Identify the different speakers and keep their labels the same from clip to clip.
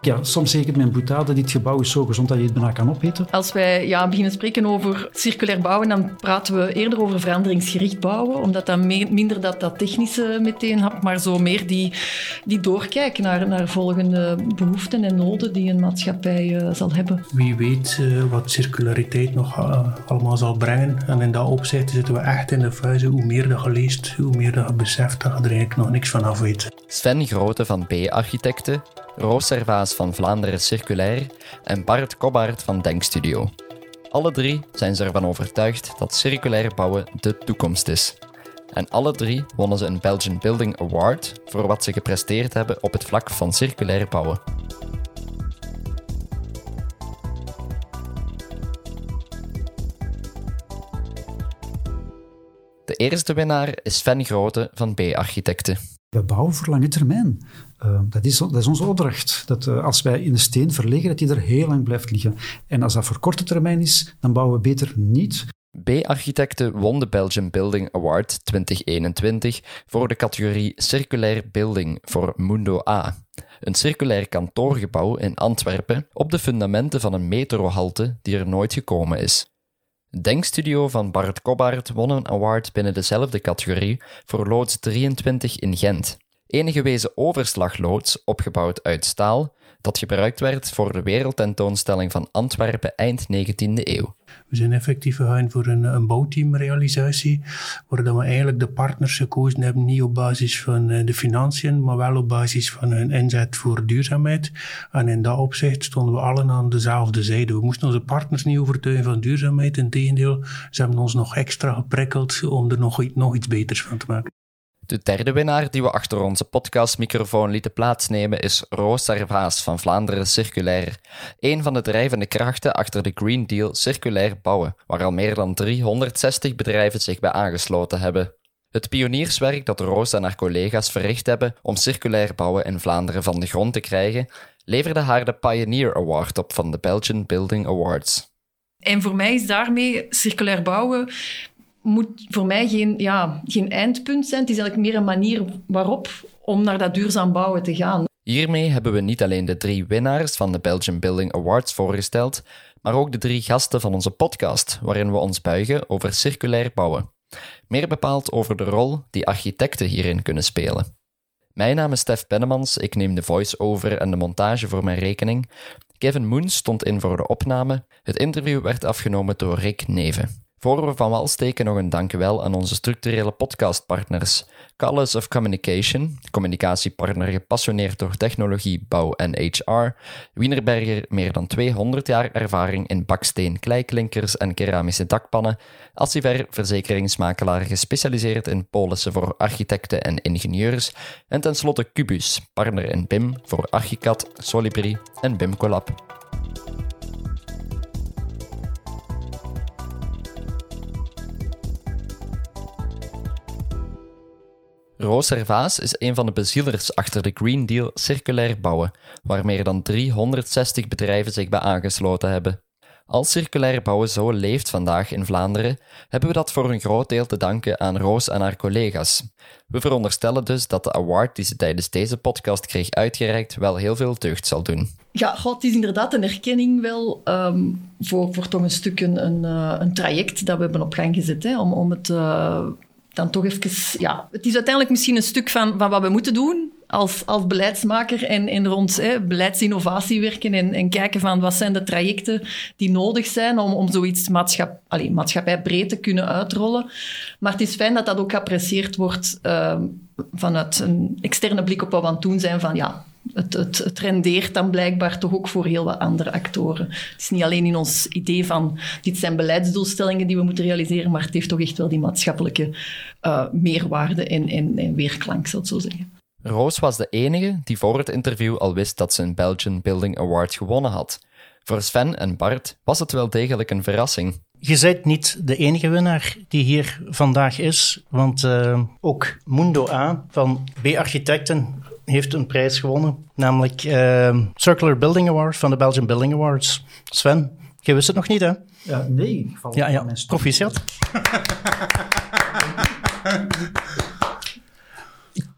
Speaker 1: Ja, soms zeg ik het mijn boetade, dit gebouw is zo gezond dat je het bijna kan opeten.
Speaker 2: Als wij ja, beginnen spreken over circulair bouwen, dan praten we eerder over veranderingsgericht bouwen, omdat dat minder dat, dat technische meteen hebt, maar zo meer die, die doorkijken naar, naar volgende behoeften en noden die een maatschappij uh, zal hebben.
Speaker 3: Wie weet uh, wat circulariteit nog uh, allemaal zal brengen. En in dat opzicht zitten we echt in de fase, hoe meer dat je leest, hoe meer dat je beseft dat je er eigenlijk nog niks van af weet.
Speaker 4: Sven Grote van B-Architecten Roos Servaas van Vlaanderen Circulair en Bart Kobbaert van Denkstudio. Alle drie zijn ze ervan overtuigd dat circulair bouwen de toekomst is. En alle drie wonnen ze een Belgian Building Award voor wat ze gepresteerd hebben op het vlak van circulair bouwen. De eerste winnaar is Sven Grote van B-Architecten.
Speaker 1: We bouwen voor lange termijn. Uh, dat, is, dat is onze opdracht. Dat uh, als wij in de steen verleggen, dat die er heel lang blijft liggen. En als dat voor korte termijn is, dan bouwen we beter niet.
Speaker 4: B-architecten won de Belgian Building Award 2021 voor de categorie Circulair Building voor Mundo A. Een circulair kantoorgebouw in Antwerpen op de fundamenten van een metrohalte die er nooit gekomen is. Denkstudio van Bart Kobbaert won een award binnen dezelfde categorie voor loods 23 in Gent. Enige wezen overslagloods, opgebouwd uit staal, dat gebruikt werd voor de wereldtentoonstelling van Antwerpen eind 19e eeuw.
Speaker 3: We zijn effectief gegaan voor een, een bouwteamrealisatie, waar we eigenlijk de partners gekozen hebben, niet op basis van eh, de financiën, maar wel op basis van hun inzet voor duurzaamheid. En in dat opzicht stonden we allen aan dezelfde zijde. We moesten onze partners niet overtuigen van duurzaamheid, integendeel, ze hebben ons nog extra geprikkeld om er nog, nog iets beters van te maken.
Speaker 4: De derde winnaar die we achter onze podcastmicrofoon lieten plaatsnemen is Roos Servaas van Vlaanderen Circulair. Een van de drijvende krachten achter de Green Deal circulair bouwen, waar al meer dan 360 bedrijven zich bij aangesloten hebben. Het pionierswerk dat Roos en haar collega's verricht hebben om circulair bouwen in Vlaanderen van de grond te krijgen, leverde haar de Pioneer Award op van de Belgian Building Awards.
Speaker 2: En voor mij is daarmee circulair bouwen moet voor mij geen, ja, geen eindpunt zijn. Het is eigenlijk meer een manier waarop om naar dat duurzaam bouwen te gaan.
Speaker 4: Hiermee hebben we niet alleen de drie winnaars van de Belgian Building Awards voorgesteld, maar ook de drie gasten van onze podcast, waarin we ons buigen over circulair bouwen. Meer bepaald over de rol die architecten hierin kunnen spelen. Mijn naam is Stef Pennemans, ik neem de voice-over en de montage voor mijn rekening. Kevin Moon stond in voor de opname. Het interview werd afgenomen door Rick Neven. Voor we van wal steken nog een dankjewel aan onze structurele podcastpartners. Colors of Communication, communicatiepartner gepassioneerd door technologie, bouw en HR. Wienerberger, meer dan 200 jaar ervaring in baksteen, kleiklinkers en keramische dakpannen. Assiver, verzekeringsmakelaar gespecialiseerd in polissen voor architecten en ingenieurs. En tenslotte Cubus, partner in BIM voor Archicad, Solibri en BIM Collab. Roos Servaas is een van de bezielers achter de Green Deal circulair bouwen, waar meer dan 360 bedrijven zich bij aangesloten hebben. Als circulair bouwen zo leeft vandaag in Vlaanderen, hebben we dat voor een groot deel te danken aan Roos en haar collega's. We veronderstellen dus dat de award die ze tijdens deze podcast kreeg uitgereikt wel heel veel deugd zal doen.
Speaker 2: Ja, God, het is inderdaad een erkenning wel ehm, voor, voor toch een stuk een, een, eh, een, traject dat we hebben op gang gezet hè, om, om het... Uh, dan toch even... Ja, het is uiteindelijk misschien een stuk van, van wat we moeten doen als, als beleidsmaker en, rond hè, beleidsinnovatie werken en, en kijken van wat zijn de trajecten die nodig zijn om, om zoiets maatschap, allez, maatschappijbreed te kunnen uitrollen. Maar het is fijn dat dat ook geapprecieerd wordt uh, vanuit een externe blik op wat we aan het doen zijn van ja, het, het, het, rendeert dan blijkbaar toch ook voor heel wat andere actoren. Het is niet alleen in ons idee van dit zijn beleidsdoelstellingen die we moeten realiseren, maar het heeft toch echt wel die maatschappelijke uh, meerwaarde en, en, en weerklank, zou ik zo zeggen.
Speaker 4: Roos was de enige die voor het interview al wist dat ze een Belgian Building Award gewonnen had. Voor Sven en Bart was het wel degelijk een verrassing.
Speaker 5: Je bent niet de enige winnaar die hier vandaag is, want uh, ook Mundo A van B-Architecten heeft een prijs gewonnen, namelijk uh, Circular Building Award van de Belgian Building Awards. Sven, je wist het nog niet, hè?
Speaker 1: Ja, nee.
Speaker 5: Ja, ja. Proficiat.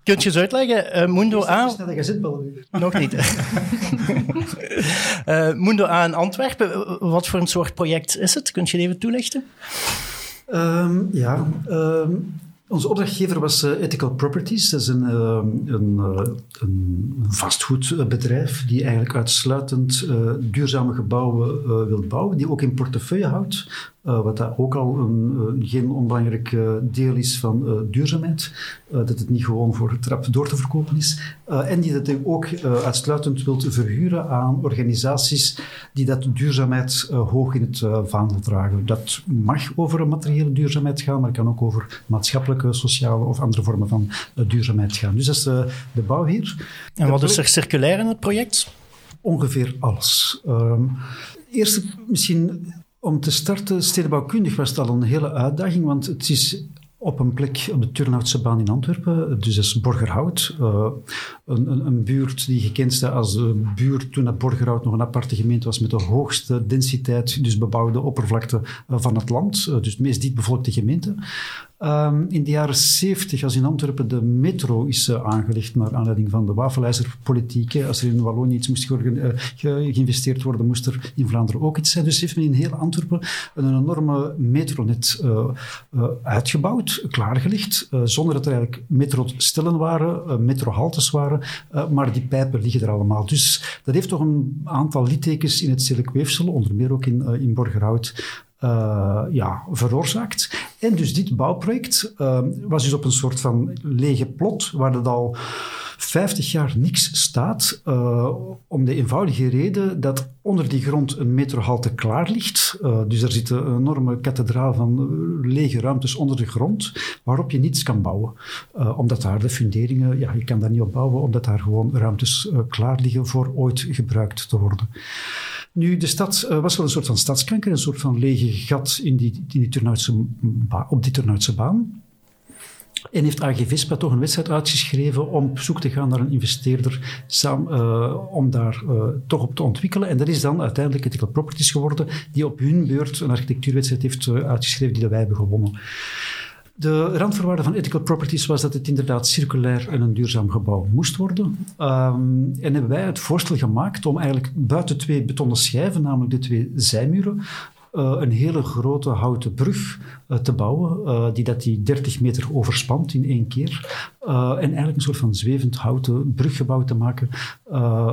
Speaker 5: Kunt je eens uitleggen, uh, Mundo A... Nog niet. uh, Mundo A in Antwerpen, wat voor een soort project is het? Kunt je het even toelichten?
Speaker 1: Um, ja, um, onze opdrachtgever was uh, Ethical Properties. Dat is een, uh, een, uh, een, vastgoedbedrijf die eigenlijk uitsluitend duurzame gebouwen wil bouwen, die ook in portefeuille houdt. Uh, wat dat ook al een, uh, geen onbelangrijk uh, deel is van duurzaamheid. dat het niet gewoon voor trap door te verkopen is. en die dat ook uitsluitend wilt verhuren aan organisaties die dat duurzaamheid hoog in het vaandel dragen. Dat mag over materiële duurzaamheid gaan, maar het kan ook over maatschappelijke, sociale of andere vormen van duurzaamheid gaan. Dus dat is de bouw hier.
Speaker 5: En wat is er circulair in het project?
Speaker 1: Ongeveer alles. Ehm, eerst misschien om te starten, stedenbouwkundig was het al een hele uitdaging, want het is op een plek op de Turnhoutse baan in Antwerpen. Dus dat is Borgerhout. Uh, een, een, een, buurt die gekend staat als de buurt toen dat Borgerhout nog een aparte gemeente was met de hoogste densiteit, dus bebouwde oppervlakte uh, van het land. Uh, dus het meest dichtbevolkte gemeente. Um, in de jaren 70, als in Antwerpen de metro is uh, aangelegd naar aanleiding van de wafelijzerpolitiek. Als er in Wallonië iets moest uh, geïnvesteerd worden, moest er in Vlaanderen ook iets zijn. Dus heeft men in heel Antwerpen een enorme metronet uh, uitgebouwd, klaargelegd, zonder dat er eigenlijk metrostellen waren, metrohaltes waren, maar die pijpen liggen er allemaal. Dus dat heeft toch een aantal littekens in het stedelijk weefsel, onder meer ook in, in Borgerhout, uh, ja, veroorzaakt. En dus dit bouwproject uh, was dus op een soort van lege plot, waar het al 50 jaar niks staat, uh, om de eenvoudige reden dat onder die grond een metrohalte klaar ligt. dus er zit een enorme kathedraal van lege ruimtes onder de grond, waarop je niets kan bouwen. omdat daar de funderingen, ja, je kan daar niet op bouwen, omdat daar gewoon ruimtes klaar liggen voor ooit gebruikt te worden. Nu, de stad was wel een soort van stadskanker, een soort van lege gat in die, die op die Turnhoutse baan. En heeft AG Vispa toch een wedstrijd uitgeschreven om op zoek te gaan naar een investeerder samen, uh, om daar uh, toch op te ontwikkelen. En dat is dan uiteindelijk Ethical Properties geworden, die op hun beurt een architectuurwedstrijd heeft uitgeschreven die wij hebben gewonnen. De randvoorwaarde van ethical properties was dat het inderdaad circulair en een duurzaam gebouw moest worden. Um, en hebben wij het voorstel gemaakt om eigenlijk buiten twee betonnen schijven, namelijk de twee zijmuren, uh, een hele grote houten brug uh, te bouwen, uh, die dat die 30 meter overspant in één keer. en eigenlijk een soort van zwevend houten bruggebouw te maken,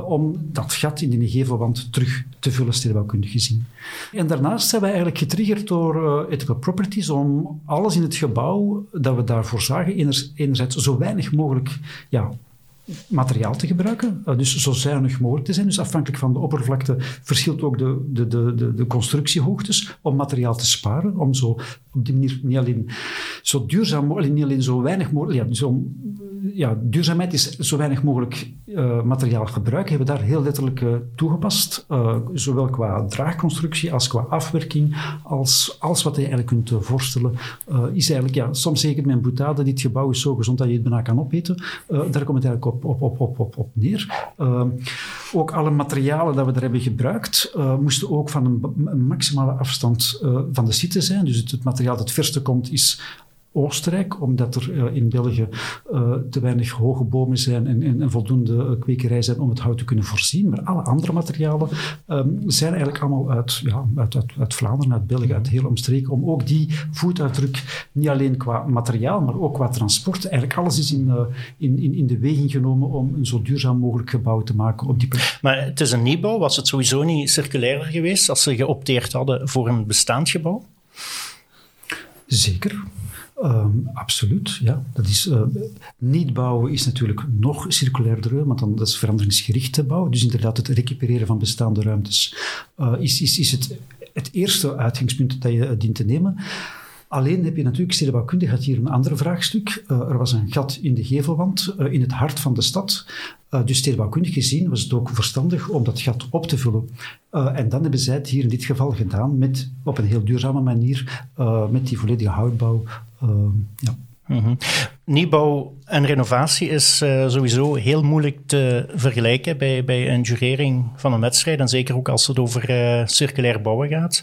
Speaker 1: om dat gat in de gevelwand terug te vullen, stedenbouwkundig gezien. En daarnaast zijn wij eigenlijk getriggerd door ethical properties om alles in het gebouw dat we daarvoor zagen, enerzijds zo weinig mogelijk ja, materiaal te gebruiken, uh, dus zo zuinig mogelijk te zijn. Dus afhankelijk van de oppervlakte verschilt ook de, de, de, de, constructiehoogtes om materiaal te sparen, om zo op die manier niet alleen zo duurzaam mogelijk, niet alleen zo weinig mogelijk, ja, zo, ja, duurzaamheid is zo weinig mogelijk uh, materiaal gebruiken, hebben we daar heel letterlijk uh, toegepast, uh, zowel qua draagconstructie als qua afwerking, als alles wat je eigenlijk kunt voorstellen, is eigenlijk, ja, soms ik mijn boutade, dit gebouw is zo gezond dat je het bijna kan opeten, daar komt het eigenlijk op, op, op, op, op, neer. ook alle materialen dat we daar hebben gebruikt, moesten ook van een, een maximale afstand van de site zijn, dus het, het materiaal dat het verste komt is Oostenrijk, omdat er uh, in België uh, te weinig hoge bomen zijn en, en, en voldoende uh, kwekerijen zijn om het hout te kunnen voorzien. Maar alle andere materialen um, zijn eigenlijk allemaal uit, ja, uit, uit, uit, Vlaanderen, uit België, uit heel omstreken, om ook die voetafdruk, niet alleen qua materiaal, maar ook qua transport, eigenlijk alles is in, in, in, in de weging genomen om een zo duurzaam mogelijk gebouw te maken op die plek.
Speaker 5: Maar het is een nieuwbouw, was het sowieso niet circulairder geweest als ze geopteerd hadden voor een bestaand gebouw?
Speaker 1: Zeker. Um, absoluut, ja. Dat is, uh, niet bouwen is natuurlijk nog circulairder, want dan, dat is veranderingsgerichte bouw. Dus inderdaad, het recupereren van bestaande ruimtes uh, is, is, is het, het eerste uitgangspunt dat je dient te nemen. Alleen heb je natuurlijk, stedenbouwkundig had hier een ander vraagstuk. Uh, er was een gat in de gevelwand uh, in het hart van de stad. Uh, dus stedenbouwkundig gezien was het ook verstandig om dat gat op te vullen. en dan hebben zij het hier in dit geval gedaan met, op een heel duurzame manier met die volledige houtbouw. ja.
Speaker 5: Mm Nieuwbouw en renovatie is uh, sowieso heel moeilijk te vergelijken bij, bij een jurering van een wedstrijd. En zeker ook als het over uh, circulair bouwen gaat.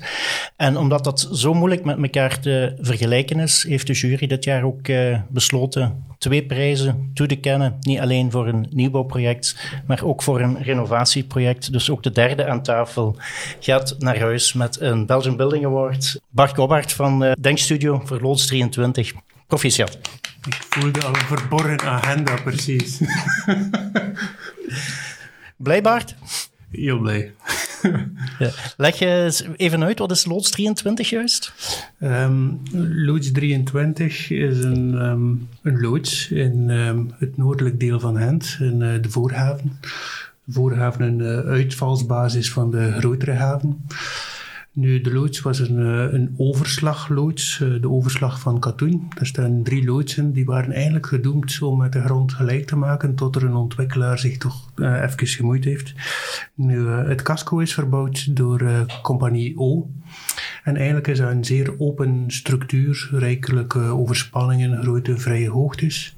Speaker 5: En omdat dat zo moeilijk met elkaar te vergelijken is, heeft de jury dit jaar ook uh, besloten twee prijzen toe te kennen. Niet alleen voor een nieuwbouwproject, maar ook voor een renovatieproject. Dus ook de derde aan tafel gaat naar huis met een Belgian Building Award. Bart Kobbart van Denkstudio voor Loods 23. Proficiat.
Speaker 3: Ik voelde al een verborgen agenda, precies.
Speaker 5: Blij, Bart?
Speaker 3: Heel blij.
Speaker 5: ja. Leg je even uit, wat is loods 23 juist?
Speaker 3: Um, loods 23 is een, um, een loods in um, het noordelijk deel van Gent, in uh, de Voorhaven. De Voorhaven een uh, uitvalsbasis van de grotere haven. Nu, de loods was een, eh, een overslagloods, eh, de overslag van Katoen. Er staan drie loodsen, die waren eigenlijk gedoemd om met de grond gelijk te maken, tot er een ontwikkelaar zich toch uh, even gemoeid heeft. Nu, het casco is verbouwd door uh, Compagnie O. En eigenlijk is dat een zeer open structuur, rijkelijke overspanningen, grote vrije hoogtes.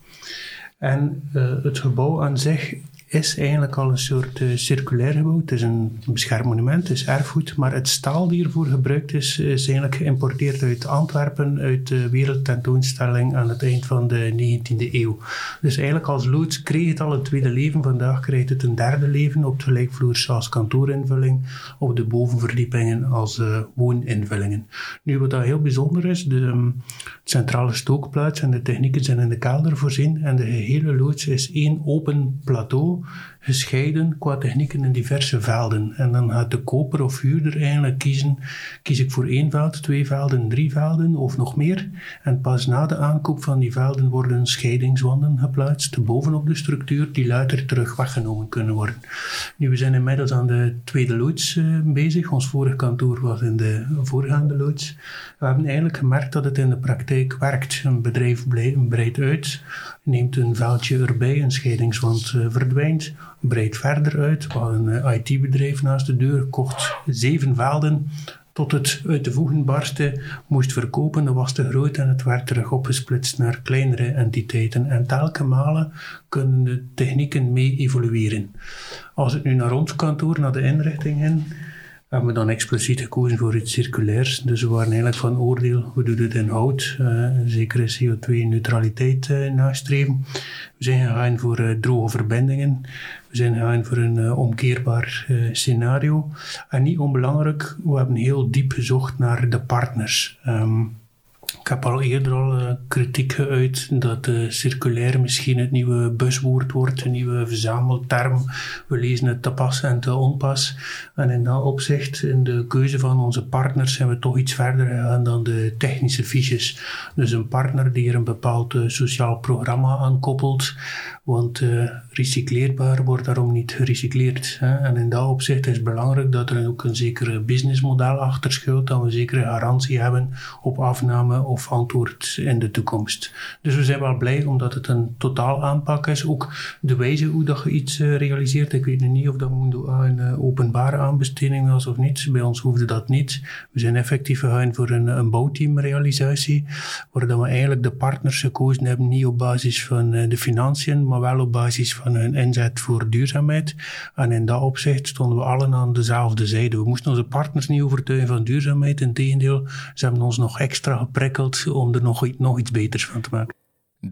Speaker 3: En het gebouw aan zich is eigenlijk al een soort uh, circulair gebouw. Het is een beschermd monument, het is erfgoed, maar het staal die ervoor gebruikt is, is eigenlijk geïmporteerd uit Antwerpen, uit de wereldtentoonstelling aan het eind van de 19e eeuw. Dus eigenlijk als loods kreeg het al een tweede leven, vandaag krijgt het een derde leven op de gelijkvloers als kantoorinvulling, op de bovenverdiepingen als uh, wooninvullingen. Nu wat heel bijzonder is, de um, centrale stookplaats en de technieken zijn in de kelder voorzien en de gehele loods is één open plateau gescheiden qua technieken in diverse velden. En dan gaat de koper of huurder eigenlijk kiezen, kies ik voor één veld, twee velden, drie velden of nog meer. En pas na de aankoop van die velden worden scheidingswanden geplaatst bovenop de structuur die later terug weggenomen kunnen worden. Nu, we zijn inmiddels aan de tweede loods uh, bezig. Ons vorige kantoor was in de voorgaande loods. We hebben eigenlijk gemerkt dat het in de praktijk werkt. Een bedrijf breidt uit, neemt een veldje erbij, een scheidingswand uh, verdwijnt, breidt verder uit. We hadden een eh, IT-bedrijf naast de deur, kocht zeven velden tot het uit de voegen barstte, moest verkopen. Dat was te groot en het werd terug opgesplitst naar kleinere entiteiten. En telke malen kunnen de technieken mee evolueren. Als het nu naar ons kantoor, naar de inrichting in, hebben we dan expliciet gekozen voor iets circulairs. Dus we waren eigenlijk van oordeel, we doen het in hout, uh, zekere CO2-neutraliteit uh, nastreven. We zijn gegaan voor uh, droge verbindingen. We zijn gegaan voor een omkeerbaar scenario. En niet onbelangrijk, we hebben heel diep gezocht naar de partners. Um, ik heb al eerder al uh, kritiek geuit dat uh, circulair misschien het nieuwe buswoord wordt, een nieuwe verzamelterm. We lezen het te pas en te onpas. En in dat opzicht, in de keuze van onze partners, zijn we toch iets verder gegaan dan de technische fiches. Dus een partner die er een bepaald uh, sociaal programma aan koppelt, want recycleerbaar wordt daarom niet gerecycleerd. Hè? En in dat opzicht is het belangrijk dat er ook een zekere businessmodel achter schuilt, dat we een zekere garantie hebben op afname of antwoord in de toekomst. Dus we zijn wel blij omdat het een totaal aanpak is. Ook de wijze hoe dat je iets uh, realiseert. Ik weet niet of dat A een openbare aanbesteding was of niet. Bij ons hoefde dat niet. We zijn effectief gegaan voor een, een bouwteamrealisatie, waar we eigenlijk de partners gekozen hebben, niet op basis van de financiën, maar wel op basis van hun inzet voor duurzaamheid. En in dat opzicht stonden we allen aan dezelfde zijde. We moesten onze partners niet overtuigen van duurzaamheid. Integendeel, ze hebben ons nog extra geprikkeld om er nog, nog iets beters van te maken.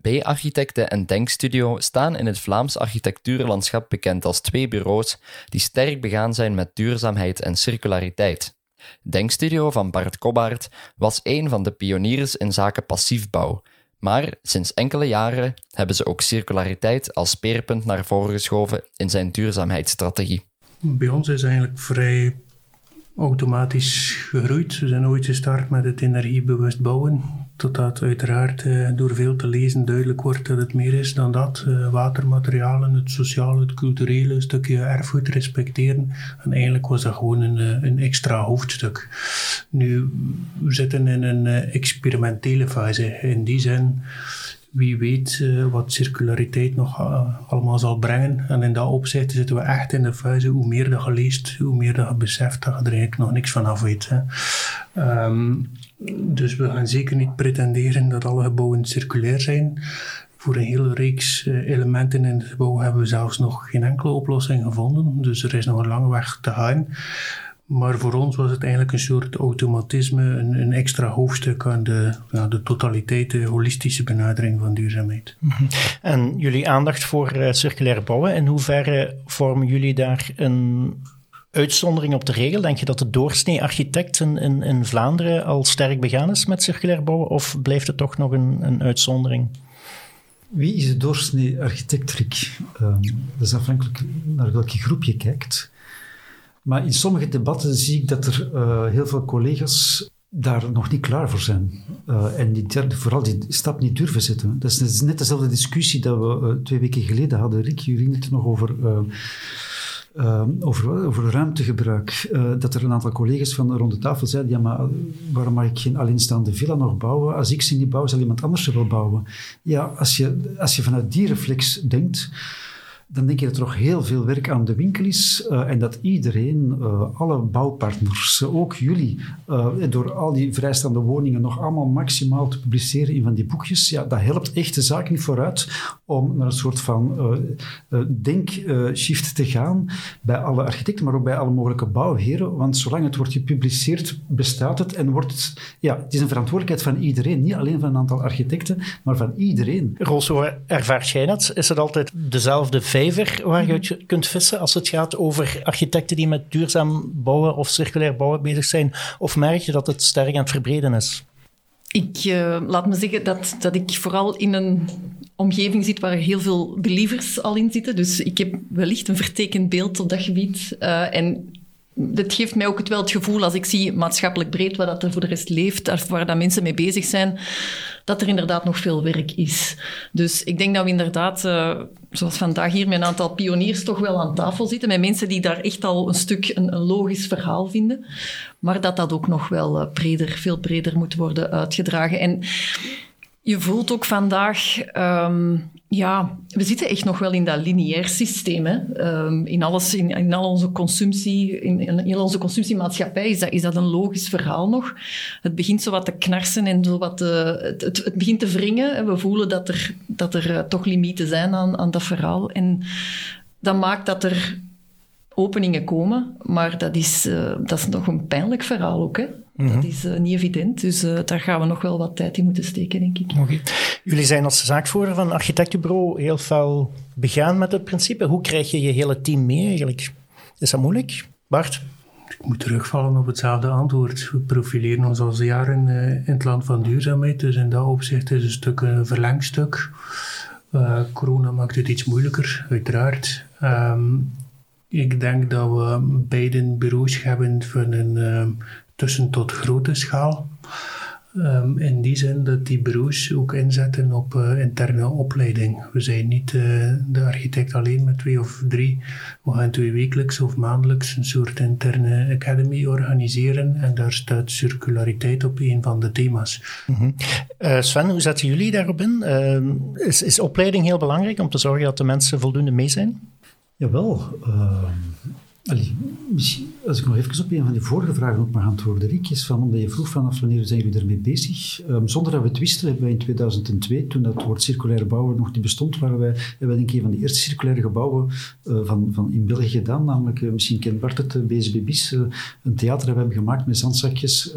Speaker 4: B-architecten en Denkstudio staan in het Vlaams architectuurlandschap bekend als twee bureaus die sterk begaan zijn met duurzaamheid en circulariteit. Denkstudio van Bart Kobbaert was een van de pioniers in zaken passiefbouw, maar sinds enkele jaren hebben ze ook circulariteit als speerpunt naar voren geschoven in zijn duurzaamheidsstrategie.
Speaker 3: Bij ons is eigenlijk vrij automatisch gegroeid. We zijn ooit gestart met het energiebewust bouwen. Totdat uiteraard eh, door veel te lezen duidelijk wordt dat het meer is dan dat. Eh, watermaterialen, het sociale, het culturele, stukje erfgoed respecteren. En eigenlijk was dat gewoon een, eh, een extra hoofdstuk. Nu, we zitten in een experimentele fase. In die zin wie weet wat circulariteit nog allemaal zal brengen. En in dat opzicht zitten we echt in de fase, hoe meer dat je leest, hoe meer dat je beseft dat je er eigenlijk nog niks van af weet. Um, dus we gaan zeker niet pretenderen dat alle gebouwen circulair zijn. Voor een hele reeks uh, elementen in het gebouw hebben we zelfs nog geen enkele oplossing gevonden. Dus er is nog een lange weg te gaan. Maar voor ons was het eigenlijk een soort automatisme, een, een extra hoofdstuk aan de, de totaliteit, de holistische benadering van duurzaamheid.
Speaker 5: En jullie aandacht voor uh, circulair bouwen, in hoeverre vormen jullie daar een uitzondering op de regel? Denk je dat de doorsnee architect in, in, Vlaanderen al sterk begaan is met circulair bouwen, of blijft het toch nog een, een uitzondering?
Speaker 1: Wie is de doorsnee architect, Rick? Um, dat is afhankelijk naar welke groep je kijkt. Maar in sommige debatten zie ik dat er uh, heel veel collega's daar nog niet klaar voor zijn. Uh, en die, vooral die stap niet durven zetten. Dat is, net dezelfde discussie dat we uh, twee weken geleden hadden. Rick, je het nog over uh, over, over ruimtegebruik. Uh, dat er een aantal collega's van rond de tafel zeiden: ja, maar waarom mag ik geen alleenstaande villa nog bouwen? Als ik ze niet bouw, zal iemand anders ze wel bouwen. Ja, als je, als je vanuit die reflex denkt dan denk je dat er nog heel veel werk aan de winkel is uh, en dat iedereen, uh, alle bouwpartners, ook jullie, uh, door al die vrijstaande woningen nog allemaal maximaal te publiceren in van die boekjes, ja, dat helpt echt de zaak niet vooruit om naar een soort van denkshift te gaan bij alle architecten, maar ook bij alle mogelijke bouwheren, want zolang het wordt gepubliceerd, bestaat het en wordt het, ja, het is een verantwoordelijkheid van iedereen, niet alleen van een aantal architecten, maar van iedereen.
Speaker 5: Roos, hoe ervaart jij dat? Is het altijd dezelfde vijver waar je uit kunt vissen als het gaat over architecten die met duurzaam bouwen of circulair bouwen bezig zijn? Of merk je dat het sterk aan het verbreden is?
Speaker 2: Ik uh, laat me zeggen dat, dat ik vooral in een omgeving zit waar heel veel believers al in zitten. Dus ik heb wellicht een vertekend beeld op dat gebied. Uh, en dat geeft mij ook het wel het gevoel, als ik zie maatschappelijk breed wat dat er voor de rest leeft, waar dat mensen mee bezig zijn, dat er inderdaad nog veel werk is. Dus ik denk dat we inderdaad, uh, zoals vandaag hier, met een aantal pioniers toch wel aan tafel zitten, met mensen die daar echt al een stuk een, een logisch verhaal vinden, maar dat dat ook nog wel uh, breder, veel breder moet worden uitgedragen. En je voelt ook vandaag, um, ja, we zitten echt nog wel in dat lineair systeem. Hè? Um, in, alles, in, in, al onze consumptie, in, in, onze consumptiemaatschappij is dat, is dat een logisch verhaal nog. Het begint zo wat te knarsen en zo wat te, het, het, begint te wringen. En we voelen dat er, dat er uh, toch limieten zijn aan, aan dat verhaal. En dat maakt dat er openingen komen, maar dat is, uh, dat is nog een pijnlijk verhaal ook. Hè? Dat mhm. is uh, niet evident, dus uh, daar gaan we nog wel wat tijd in moeten steken, denk ik.
Speaker 5: Okay. Jullie zijn als zaakvoerder van architectenbureau heel veel begaan met het principe. Hoe krijg je je hele team mee eigenlijk? Is dat moeilijk? Bart?
Speaker 3: Ik moet terugvallen op hetzelfde antwoord. We profileren ons al jaren uh, in het land van duurzaamheid, dus in dat opzicht is een stuk een verlengstuk. corona maakt het iets moeilijker, uiteraard. Um, ik denk dat we beide bureaus hebben van een um, tussen tot grote schaal. Um, in die zin dat die bureaus ook inzetten op uh, interne opleiding. We zijn niet uh, de architect alleen met twee of drie. We gaan twee wekelijks of maandelijks een soort interne academy organiseren. En daar staat circulariteit op een van de thema's.
Speaker 5: -hmm. uh, Sven, hoe zetten jullie daarop in? Ehm, is, is opleiding heel belangrijk om te zorgen dat de mensen voldoende mee zijn?
Speaker 1: Jawel. Uh, misschien, als ik nog even op een van die vorige vragen ook mag antwoorden, Riek, is van, omdat je vroeg vanaf wanneer zijn jullie ermee bezig? Um, zonder dat we het wisten, hebben wij in 2002, toen dat woord circulaire bouwen nog niet bestond, waren wij, hebben wij denk ik een van de eerste circulaire gebouwen uh, van, van in België gedaan, namelijk, uh, misschien kent Bart het, BSB een theater we hebben gemaakt met zandzakjes.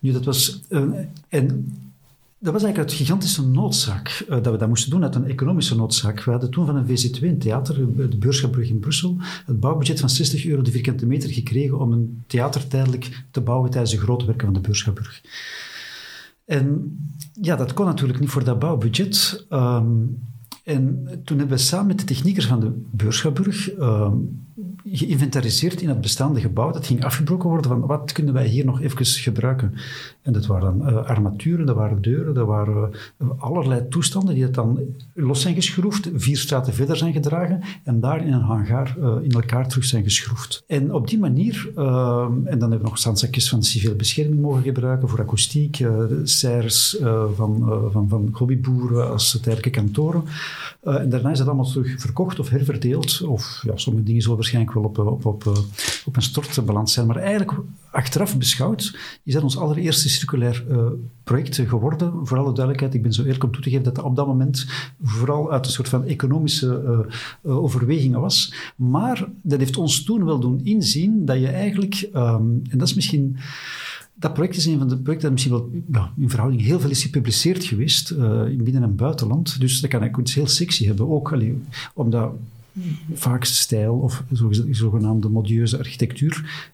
Speaker 1: nu, dat was... en dat was eigenlijk uit gigantische noodzaak uh, dat we dat moesten doen, uit een economische noodzaak. We hadden toen van een VC2, een theater, de Beurschapbrug in Brussel, het bouwbudget van 60 euro de vierkante meter gekregen om een theater tijdelijk te bouwen tijdens de grote werken van de Beurschapbrug. En ja, dat kon natuurlijk niet voor dat bouwbudget. Um, en toen hebben we samen met de techniekers van de Beurschapbrug um, geïnventariseerd in het bestaande gebouw. Dat ging afgebroken worden van wat kunnen wij hier nog even gebruiken. En dat waren uh, armaturen, dat waren deuren, dat waren uh, allerlei toestanden die het dan los zijn geschroefd, vier straten verder zijn gedragen en daar in een hangar uh, in elkaar terug zijn geschroefd. En op die manier, en dan hebben we nog zandzakjes van civiele bescherming mogen gebruiken voor akoestiek, serres van, van, van hobbyboeren als tijdelijke kantoren. en daarna is dat allemaal terug verkocht of herverdeeld, of ja, sommige dingen zullen waarschijnlijk wel op, op, op, op een stort beland zijn. Maar eigenlijk, achteraf beschouwd, is dat ons allereerste circulair uh, project geworden. Voor alle duidelijkheid, ik ben zo eerlijk om toe te geven dat dat op dat moment vooral uit een soort van economische overwegingen was. Maar dat heeft ons toen wel doen inzien dat je eigenlijk, um, en dat is misschien dat project is een van de projecten dat misschien wel ja, in verhouding heel veel is gepubliceerd geweest in binnen- en buitenland. Dus dat kan eigenlijk iets heel sexy hebben. Ook allee, omdat vaak stijl of zogenaamde modieuze architectuur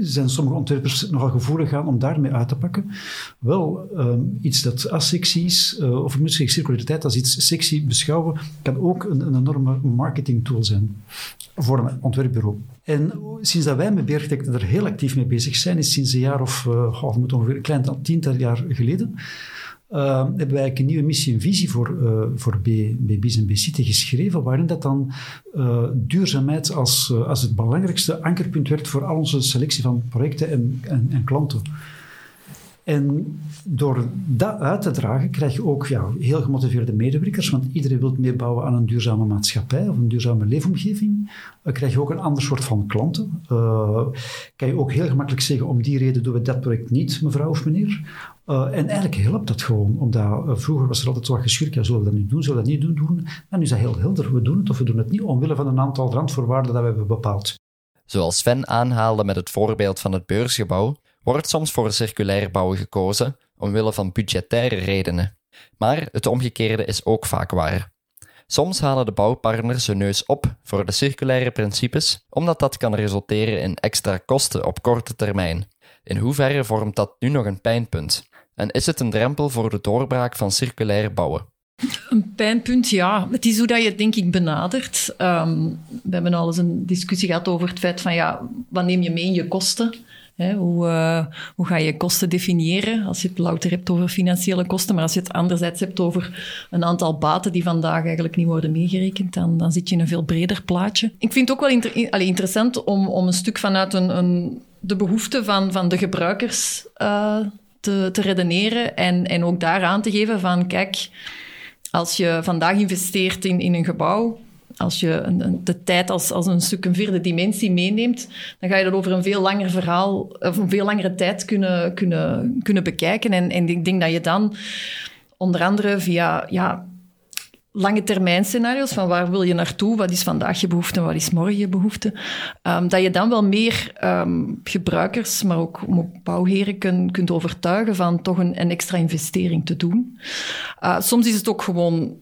Speaker 1: zijn sommige ontwerpers nogal gevoelig aan om daarmee uit te pakken. Wel, um, iets dat asexy is, uh, of misschien circulariteit als iets sexy beschouwen, kan ook een, enorme marketing tool zijn voor een ontwerpbureau. En sinds dat wij met Bearchitecten er heel actief mee bezig zijn, is sinds een jaar of uh, oh, ongeveer een klein tiental jaar geleden, uh, hebben wij een nieuwe missie en visie voor, uh, voor B, BB's en B-City geschreven, waarin dat dan uh, duurzaamheid als, als het belangrijkste ankerpunt werd voor al onze selectie van projecten en, en, en klanten. En door dat uit te dragen krijg je ook ja, heel gemotiveerde medewerkers, want iedereen wil meebouwen aan een duurzame maatschappij of een duurzame leefomgeving. Dan krijg je ook een ander soort van klanten. Uh, kan je ook heel gemakkelijk zeggen, om die reden doen we dat project niet, mevrouw of meneer. Uh, en eigenlijk helpt dat gewoon, omdat uh, vroeger was er altijd zo wat geschurk, zullen we dat nu doen, zullen we dat niet doen? doen? En nu is dat heel helder, we doen het of we doen het niet, omwille van een aantal randvoorwaarden dat we hebben bepaald.
Speaker 4: Zoals Sven aanhaalde met het voorbeeld van het beursgebouw, wordt soms voor circulair bouwen gekozen omwille van budgettaire redenen. Maar het omgekeerde is ook vaak waar. Soms halen de bouwpartners hun neus op voor de circulaire principes, omdat dat kan resulteren in extra kosten op korte termijn. In hoeverre vormt dat nu nog een pijnpunt? En is het een drempel voor de doorbraak van circulair bouwen?
Speaker 2: Een pijnpunt, ja. Het is hoe dat je het denk ik benadert. Um, we hebben al eens een discussie gehad over het feit van ja, wat neem je mee in je kosten? Hoe, uh, hoe ga je kosten definiëren? Als je het louter hebt over financiële kosten, maar als je het anderzijds hebt over een aantal baten die vandaag eigenlijk niet worden meegerekend, dan, dan zit je in een veel breder plaatje. Ik vind het ook wel interessant om, om een stuk vanuit een, een, de behoeften van, van de gebruikers uh, te, te redeneren en, en ook daar aan te geven van, kijk, als je vandaag investeert in, in een gebouw, als je een, de tijd als, als een stuk een vierde dimensie meeneemt, dan ga je dat over een veel langer verhaal, of een veel langere tijd kunnen, kunnen, kunnen bekijken. En, en ik denk dat je dan onder andere via ja, lange termijn scenario's van waar wil je naartoe, wat is vandaag je behoefte wat is morgen je behoefte, um, dat je dan wel meer um, gebruikers, maar ook bouwheren kun, kunt overtuigen van toch een, een extra investering te doen. Uh, soms is het ook gewoon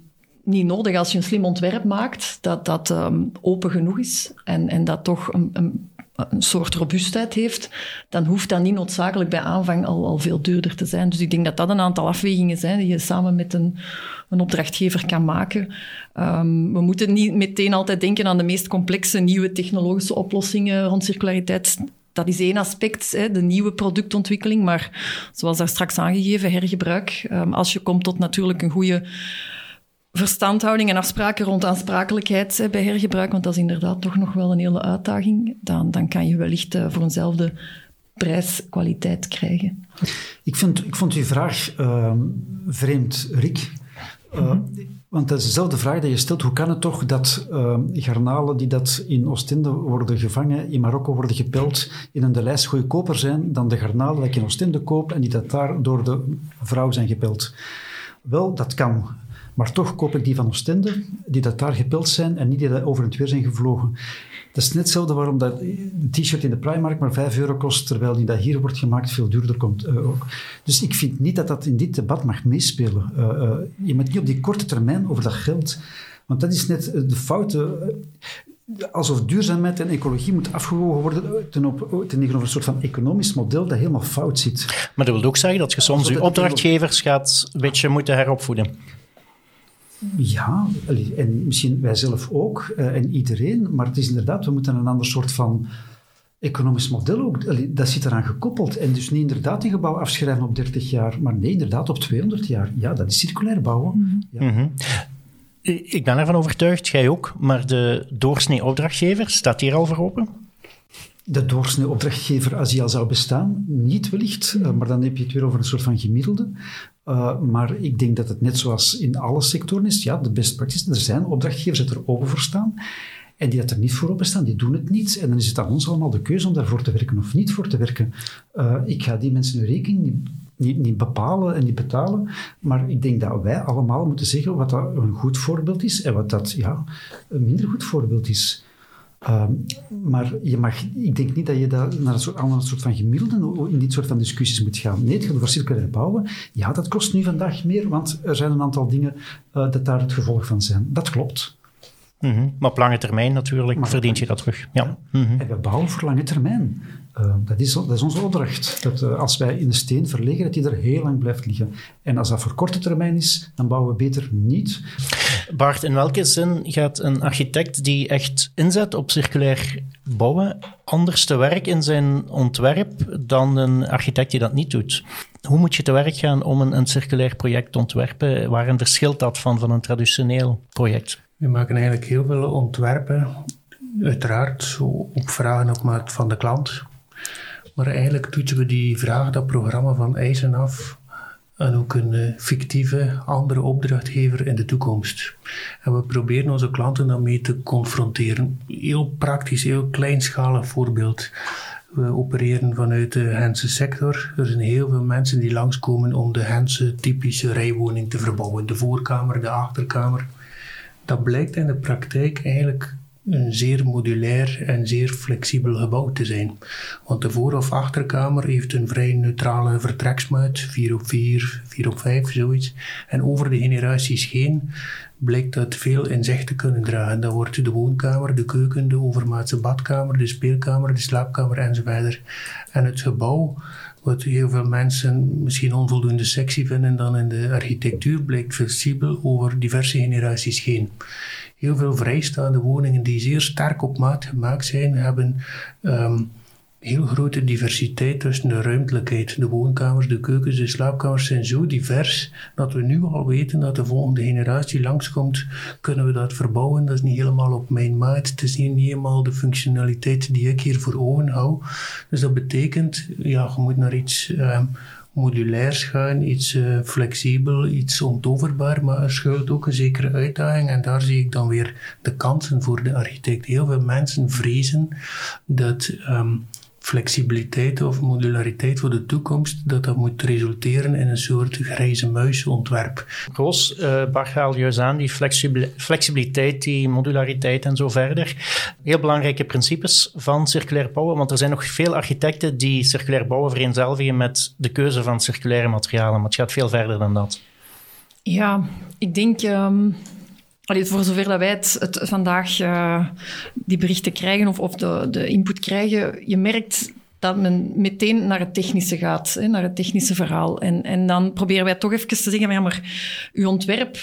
Speaker 2: niet nodig als je een slim ontwerp maakt, dat dat um, open genoeg is en, en dat toch een, een, soort robuustheid heeft, dan hoeft dat niet noodzakelijk bij aanvang al, al veel duurder te zijn. Dus ik denk dat dat een aantal afwegingen zijn die je samen met een, een opdrachtgever kan maken. Um, we moeten niet meteen altijd denken aan de meest complexe nieuwe technologische oplossingen rond circulariteit dat is één aspect, de nieuwe productontwikkeling. Maar zoals daar straks aangegeven, hergebruik. Um, als je komt tot natuurlijk een goede verstandhouding en afspraken rond aansprakelijkheid hè, bij hergebruik, want dat is inderdaad toch nog wel een hele uitdaging, dan, dan kan je wellicht uh, voor eenzelfde prijs-kwaliteit krijgen.
Speaker 1: Ik, vind, ik vond uw vraag uh, vreemd, Rick. Uh, mm -hmm. Want dat is dezelfde vraag die je stelt. Hoe kan het toch dat uh, garnalen die dat in Oostende worden gevangen, in Marokko worden gepeld, in een de lijst goedkoper zijn dan de garnalen die ik in Oostende koop en die dat daar door de vrouw zijn gepeld? Wel, dat kan. Maar toch koop ik die van Oostende, die dat daar gepeld zijn en niet die dat over het weer zijn gevlogen. Dat is net hetzelfde waarom dat een t-shirt in de Primark maar 5 euro kost, terwijl die dat hier wordt gemaakt veel duurder komt. Uh, ook. Dus ik vind niet dat dat in dit debat mag meespelen. Uh, uh, je moet niet op die korte termijn over dat geld. Want dat is net de foute alsof duurzaamheid en ecologie moet afgewogen worden ten, op, ten tegenover een soort van economisch model dat helemaal fout zit.
Speaker 5: Maar dat wil ook zeggen dat je soms je opdrachtgevers gaat een beetje moeten heropvoeden.
Speaker 1: Ja, en misschien wij zelf ook, uh, en iedereen. Maar het is inderdaad, we moeten een ander soort van economisch model ook, dat zit eraan gekoppeld. En dus niet inderdaad die gebouw afschrijven op 30 jaar, maar nee, inderdaad op 200 jaar. Ja, dat is circulair bouwen. Mm -hmm. ja.
Speaker 5: mm -hmm. Ik ben ervan overtuigd, jij ook, maar de doorsnee opdrachtgever, staat hier al voor open?
Speaker 1: de doorsnee opdrachtgever, als die al zou bestaan, niet wellicht, uh, maar dan heb je het weer over een soort van gemiddelde. Uh, maar ik denk dat het net zoals in alle sectoren is, ja, de best practice, er zijn opdrachtgevers die er open voor staan. en die dat er niet voor openstaan, die doen het niet. En dan is het aan ons allemaal de keuze om daarvoor te werken of niet voor te werken. Uh, ik ga die mensen hun rekening niet, bepalen en niet betalen, maar ik denk dat wij allemaal moeten zeggen wat dat een goed voorbeeld is en wat dat ja, een minder goed voorbeeld is. Ehm, maar je mag, ik denk niet dat je daar naar een soort, een soort van gemiddelde in dit soort van discussies moet gaan. Nee, het gaat over circulair bouwen. Ja, dat kost nu vandaag meer, want er zijn een aantal dingen uh, dat daar het gevolg van zijn. Dat klopt.
Speaker 5: Mm -hmm. Maar op lange termijn natuurlijk maar verdient je dat terug. Ja.
Speaker 1: Mm -hmm. En we bouwen voor lange termijn. Uh, dat, is, dat is onze opdracht. Dat uh, als wij in de steen verleggen, dat die er heel lang blijft liggen. En als dat voor korte termijn is, dan bouwen we beter niet.
Speaker 5: Bart, in welke zin gaat een architect die echt inzet op circulair bouwen anders te werk in zijn ontwerp dan een architect die dat niet doet? Hoe moet je te werk gaan om een, een circulair project te ontwerpen? Waarin verschilt dat van, van een traditioneel project?
Speaker 3: We maken eigenlijk heel veel ontwerpen, uiteraard op vragen op maat van de klant. Maar eigenlijk toetsen we die vraag, dat programma van eisen af aan ook een uh, fictieve andere opdrachtgever in de toekomst. En we proberen onze klanten daarmee te confronteren. Heel praktisch, heel kleinschalig voorbeeld. We opereren vanuit de Hense sector. Er zijn heel veel mensen die langskomen om de Hense typische rijwoning te verbouwen. De voorkamer, de achterkamer. Dat blijkt in de praktijk eigenlijk een zeer modulair en zeer flexibel gebouw te zijn. Want de voor- of achterkamer heeft een vrij neutrale vertreksmuit, 4 op 4, 4 op 5, zoiets. En over de generaties heen blijkt dat veel in zich te kunnen dragen. Dat wordt de woonkamer, de keuken, de overmaatse badkamer, de speelkamer, de slaapkamer enzovoort. En het gebouw wat heel veel mensen misschien onvoldoende sexy vinden dan in de architectuur, blijkt flexibel over diverse generaties heen. Heel veel vrijstaande woningen die zeer sterk op maat gemaakt zijn, hebben um, heel grote diversiteit tussen de ruimtelijkheid. De woonkamers, de keukens, de slaapkamers zijn zo divers dat we nu al weten dat de volgende generatie langskomt, kunnen we dat verbouwen. Dat is niet helemaal op mijn maat. Het is niet helemaal de functionaliteit die ik hier voor ogen hou. Dus dat betekent, ja, je moet naar iets um, modulairs gaan, iets uh, flexibel, iets ontoverbaar, maar er schuilt ook een zekere uitdaging en daar zie ik dan weer de kansen voor de architect. Heel veel mensen vrezen dat um, flexibiliteit of modulariteit voor de toekomst, dat dat moet resulteren in een soort grijze muisontwerp.
Speaker 5: Roos, uh, Bart haal juist aan, die flexibiliteit, die modulariteit en zo verder. Heel belangrijke principes van circulair bouwen, want er zijn nog veel architecten die circulair bouwen vereenzelvigen met de keuze van circulaire materialen, maar het gaat veel verder dan dat.
Speaker 2: Ja, ik denk... Um Allee, voor zover dat wij het, het vandaag uh, die berichten krijgen of, of de, de input krijgen, je merkt dat men meteen naar het technische gaat, hè, naar het technische verhaal. En, en dan proberen wij toch even te zeggen, maar, ja, maar uw ontwerp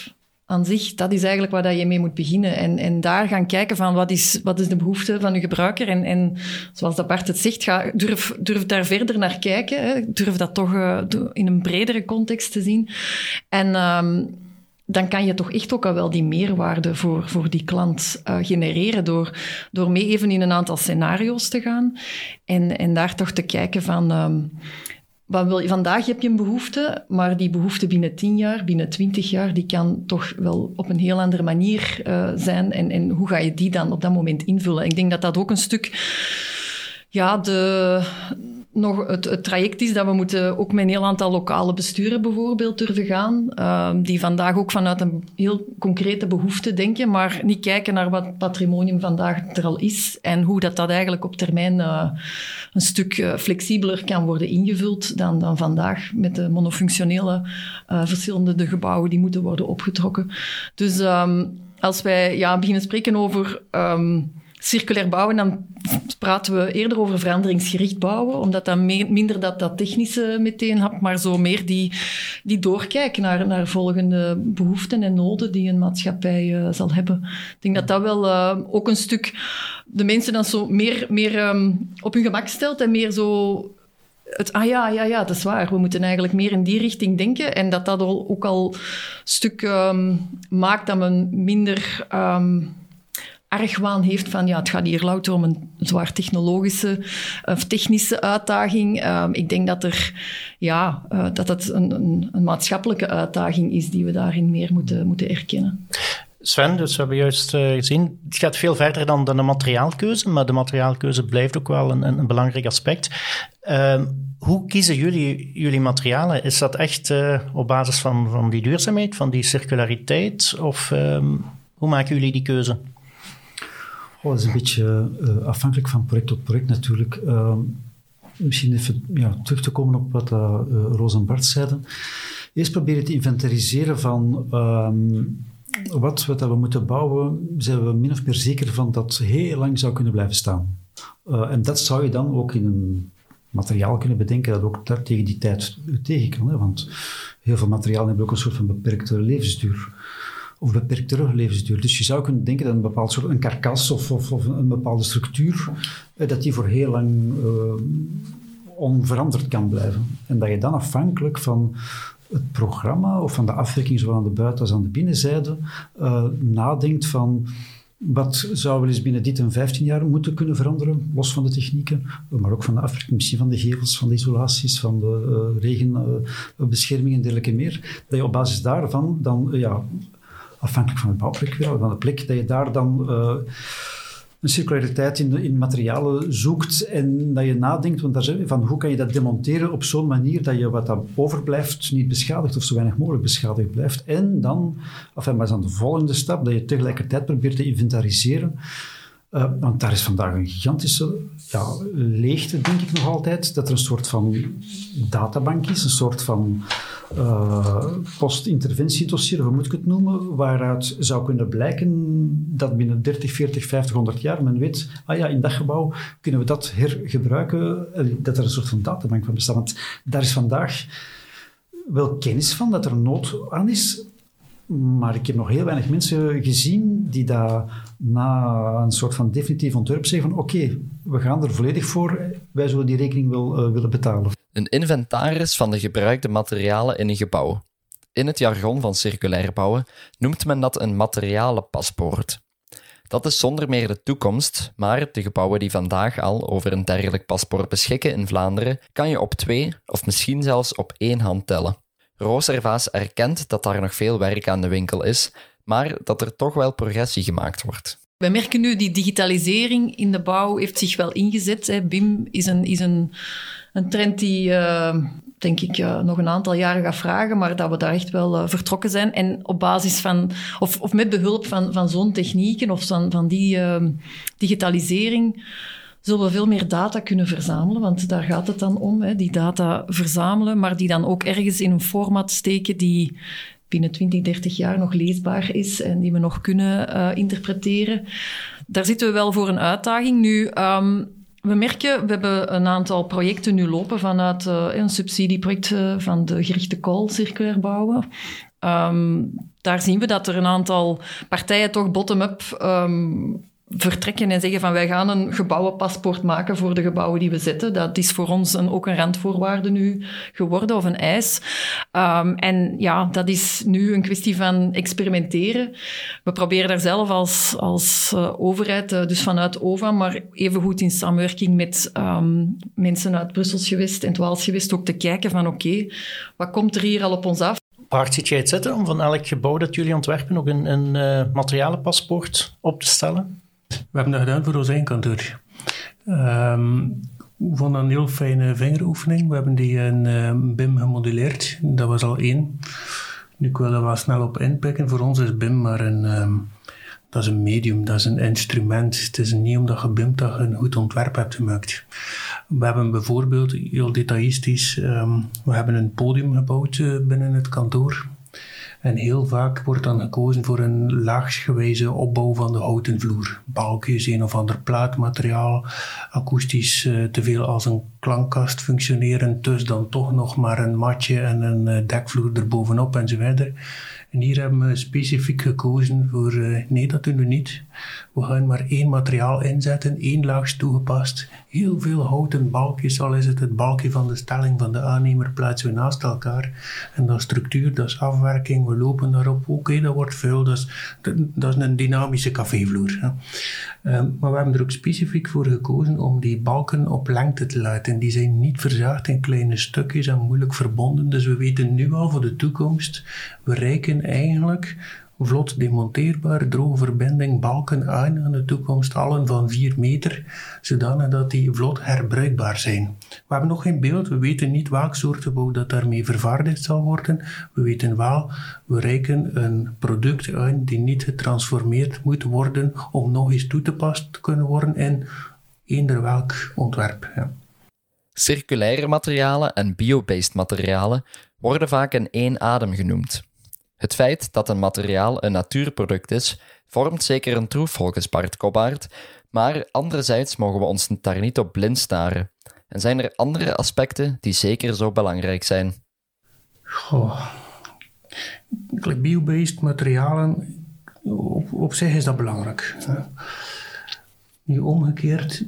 Speaker 2: aan zich, dat is eigenlijk waar dat je mee moet beginnen. En, en daar gaan kijken van wat is, wat is de behoefte van uw gebruiker. En, en zoals dat Bart het zegt, durf, durf daar verder naar kijken. Hè. Durf dat toch uh, in een bredere context te zien. En... Um, dan kan je toch echt ook al wel die meerwaarde voor, voor die klant uh, genereren door, door mee even in een aantal scenario's te gaan en, en daar toch te kijken van... Um, wat wil je, vandaag heb je een behoefte, maar die behoefte binnen 10 jaar, binnen 20 jaar, die kan toch wel op een heel andere manier uh, zijn. En, en hoe ga je die dan op dat moment invullen? Ik denk dat dat ook een stuk ja, de, nog het, het, traject is dat we moeten ook met een heel aantal lokale besturen bijvoorbeeld durven gaan, uh, die vandaag ook vanuit een heel concrete behoefte denken, maar niet kijken naar wat patrimonium vandaag er al is en hoe dat, dat eigenlijk op termijn uh, een stuk uh, flexibeler kan worden ingevuld dan, dan vandaag met de monofunctionele uh, verschillende de gebouwen die moeten worden opgetrokken. Dus um, als wij ja, beginnen spreken over... Um, circulair bouwen, dan praten we eerder over veranderingsgericht bouwen, omdat dat meer, minder dat, dat technische meteen had, maar zo meer die, die doorkijken naar, naar volgende behoeften en noden die een maatschappij uh, zal hebben. Ik denk dat dat wel uh, ook een stuk de mensen dan zo meer, meer um, op hun gemak stelt en meer zo het, ah ja, ja, ja, dat is waar. We moeten eigenlijk meer in die richting denken. En dat dat ook al een stuk um, maakt dat men minder um, argwaan heeft van ja, het gaat hier louter om een zwaar technologische of technische uitdaging. Um, ik denk dat er ja, uh, dat het een, een, een, maatschappelijke uitdaging is die we daarin meer moeten, moeten erkennen.
Speaker 5: Sven, dus we hebben juist uh, gezien, het gaat veel verder dan, de materiaalkeuze, maar de materiaalkeuze blijft ook wel een, een belangrijk aspect. Uh, hoe kiezen jullie jullie materialen? Is dat echt uh, op basis van, van die duurzaamheid, van die circulariteit? Of um, hoe maken jullie die keuze?
Speaker 1: Oh, dat is een beetje uh, afhankelijk van project tot project natuurlijk. Ehm, misschien even ja, terug te komen op wat Roos en Bart zeiden. Eerst proberen te inventariseren van um, wat, wat we moeten bouwen, zijn we min of meer zeker van dat heel lang zou kunnen blijven staan. Uh, en dat zou je dan ook in een materiaal kunnen bedenken dat ook daar tegen die tijd tegen kan. Hè? Want heel veel materialen hebben ook een soort van beperkte levensduur. Of beperktere levensduur. Dus je zou kunnen denken dat een bepaald soort een karkas of, of, of een bepaalde structuur, eh, dat die voor heel lang uh, onveranderd kan blijven. En dat je dan afhankelijk van het programma of van de afwerking, zowel aan de buiten- als aan de binnenzijde, uh, nadenkt van wat zou wel eens binnen dit en 15 jaar moeten kunnen veranderen, los van de technieken, maar ook van de afwerking, misschien van de gevels, van de isolaties, van de uh, regenbescherming en dergelijke meer. Dat je op basis daarvan dan, ja, afhankelijk van het bouwplek, van de plek, dat je daar dan een circulariteit in, in materialen zoekt en dat je nadenkt want daar, van hoe kan je dat demonteren op zo'n manier dat je wat dan overblijft niet beschadigd of zo weinig mogelijk beschadigd blijft. En dan, enfin, maar dan de volgende stap, dat je tegelijkertijd probeert te inventariseren. Uh, want daar is vandaag een gigantische ja, leegte, denk ik nog altijd. Dat er een soort van databank is, een soort van uh, post-interventiedossier, hoe moet ik het noemen, waaruit zou kunnen blijken dat binnen 30, 40, 50, 100 jaar men weet, ah ja, in dat gebouw kunnen we dat hergebruiken, dat er een soort van databank van bestaat. Want daar is vandaag wel kennis van dat er nood aan is, maar ik heb nog heel weinig mensen gezien die daar na een soort van definitief ontwerp zeggen van oké, we gaan er volledig voor, wij zullen die rekening wel uh, willen betalen.
Speaker 4: Een inventaris van de gebruikte materialen in een gebouw. In het jargon van circulair bouwen noemt men dat een materialenpaspoort. Dat is zonder meer de toekomst, maar de gebouwen die vandaag al over een dergelijk paspoort beschikken in Vlaanderen, kan je op twee of misschien zelfs op één hand tellen. Rooservaas erkent dat daar nog veel werk aan de winkel is, maar dat er toch wel progressie gemaakt wordt.
Speaker 2: We merken nu die digitalisering in de bouw heeft zich wel ingezet. Hè. BIM is een, is een, een trend die, uh, denk ik, uh, nog een aantal jaren gaat vragen, maar dat we daar echt wel uh, vertrokken zijn. En op basis van, of, of met behulp van, van zo'n technieken of van, van die digitalisering, zullen we veel meer data kunnen verzamelen, want daar gaat het dan om, hè, die data verzamelen, maar die dan ook ergens in een format steken die binnen 20, 30 jaar nog leesbaar is en die we nog kunnen uh, interpreteren. Daar zitten we wel voor een uitdaging. Nu, um, we merken, we hebben een aantal projecten nu lopen vanuit uh, een subsidieproject uh, van de gerichte kool circulair bouwen. Um, daar zien we dat er een aantal partijen toch bottom-up um, vertrekken en zeggen van wij gaan een gebouwenpaspoort maken voor de gebouwen die we zetten. Dat is voor ons een, ook een randvoorwaarde nu geworden of een eis. Um, en ja, dat is nu een kwestie van experimenteren. We proberen daar zelf als, als uh, overheid, uh, dus vanuit OVA, maar evengoed in samenwerking met um, mensen uit Brussels gewest en Waals gewest ook te kijken van oké, wat komt er hier al op ons af?
Speaker 5: Waar zit jij het zetten om van elk gebouw dat jullie ontwerpen ook een, een uh, materialenpaspoort op te stellen?
Speaker 3: We hebben dat gedaan voor ons eigen kantoor. Um, we vonden een heel fijne vingeroefening. We hebben die in uh, BIM gemodelleerd. Dat was al één. Nu, ik wil er wel snel op inpikken. Voor ons is BIM maar een, um, dat is een medium, dat is een instrument. Het is niet omdat je BIM dat je een goed ontwerp hebt gemaakt. We hebben bijvoorbeeld, heel detailistisch, we hebben een podium gebouwd uh, binnen het kantoor. En heel vaak wordt dan gekozen voor een laagsgewijze opbouw van de houten vloer. Balkjes, een of ander plaatmateriaal, akoestisch uh, te veel als een klankkast functioneren, dus dan toch nog maar een matje en een uh, dekvloer erbovenop enzovoort. En hier hebben we specifiek gekozen voor, uh, nee dat doen we niet. We gaan maar één materiaal inzetten, één laag toegepast. Heel veel houten balkjes, al is het het balkje van de stelling van de aannemer, plaatsen we naast elkaar. En dat structuur, dat is afwerking, we lopen daarop. Oké, dat wordt vuil, dat is, dat is een dynamische cafévloer. Um, maar we hebben er ook specifiek voor gekozen om die balken op lengte te laten. Die zijn niet verzaagd in kleine stukjes en moeilijk verbonden. Dus we weten nu al voor de toekomst, we reiken eigenlijk vlot demonteerbaar, droge verbinding, balken aan in de toekomst, allen van 4 meter, zodanig dat die vlot herbruikbaar zijn. We hebben nog geen beeld, we weten niet welk soort gebouw dat daarmee vervaardigd zal worden. We weten wel, we reiken een product aan die niet getransformeerd moet worden om nog eens toe te passen te kunnen worden in eender welk ontwerp. Ja.
Speaker 4: Circulaire materialen en biobased materialen worden vaak in één adem genoemd. Het feit dat een materiaal een natuurproduct is, vormt zeker een troef volgens Bart maar anderzijds mogen we ons daar niet op blind staren. En zijn er andere aspecten die zeker zo belangrijk zijn?
Speaker 3: Goh. Biobased materialen, op, op zich is dat belangrijk. Nu omgekeerd,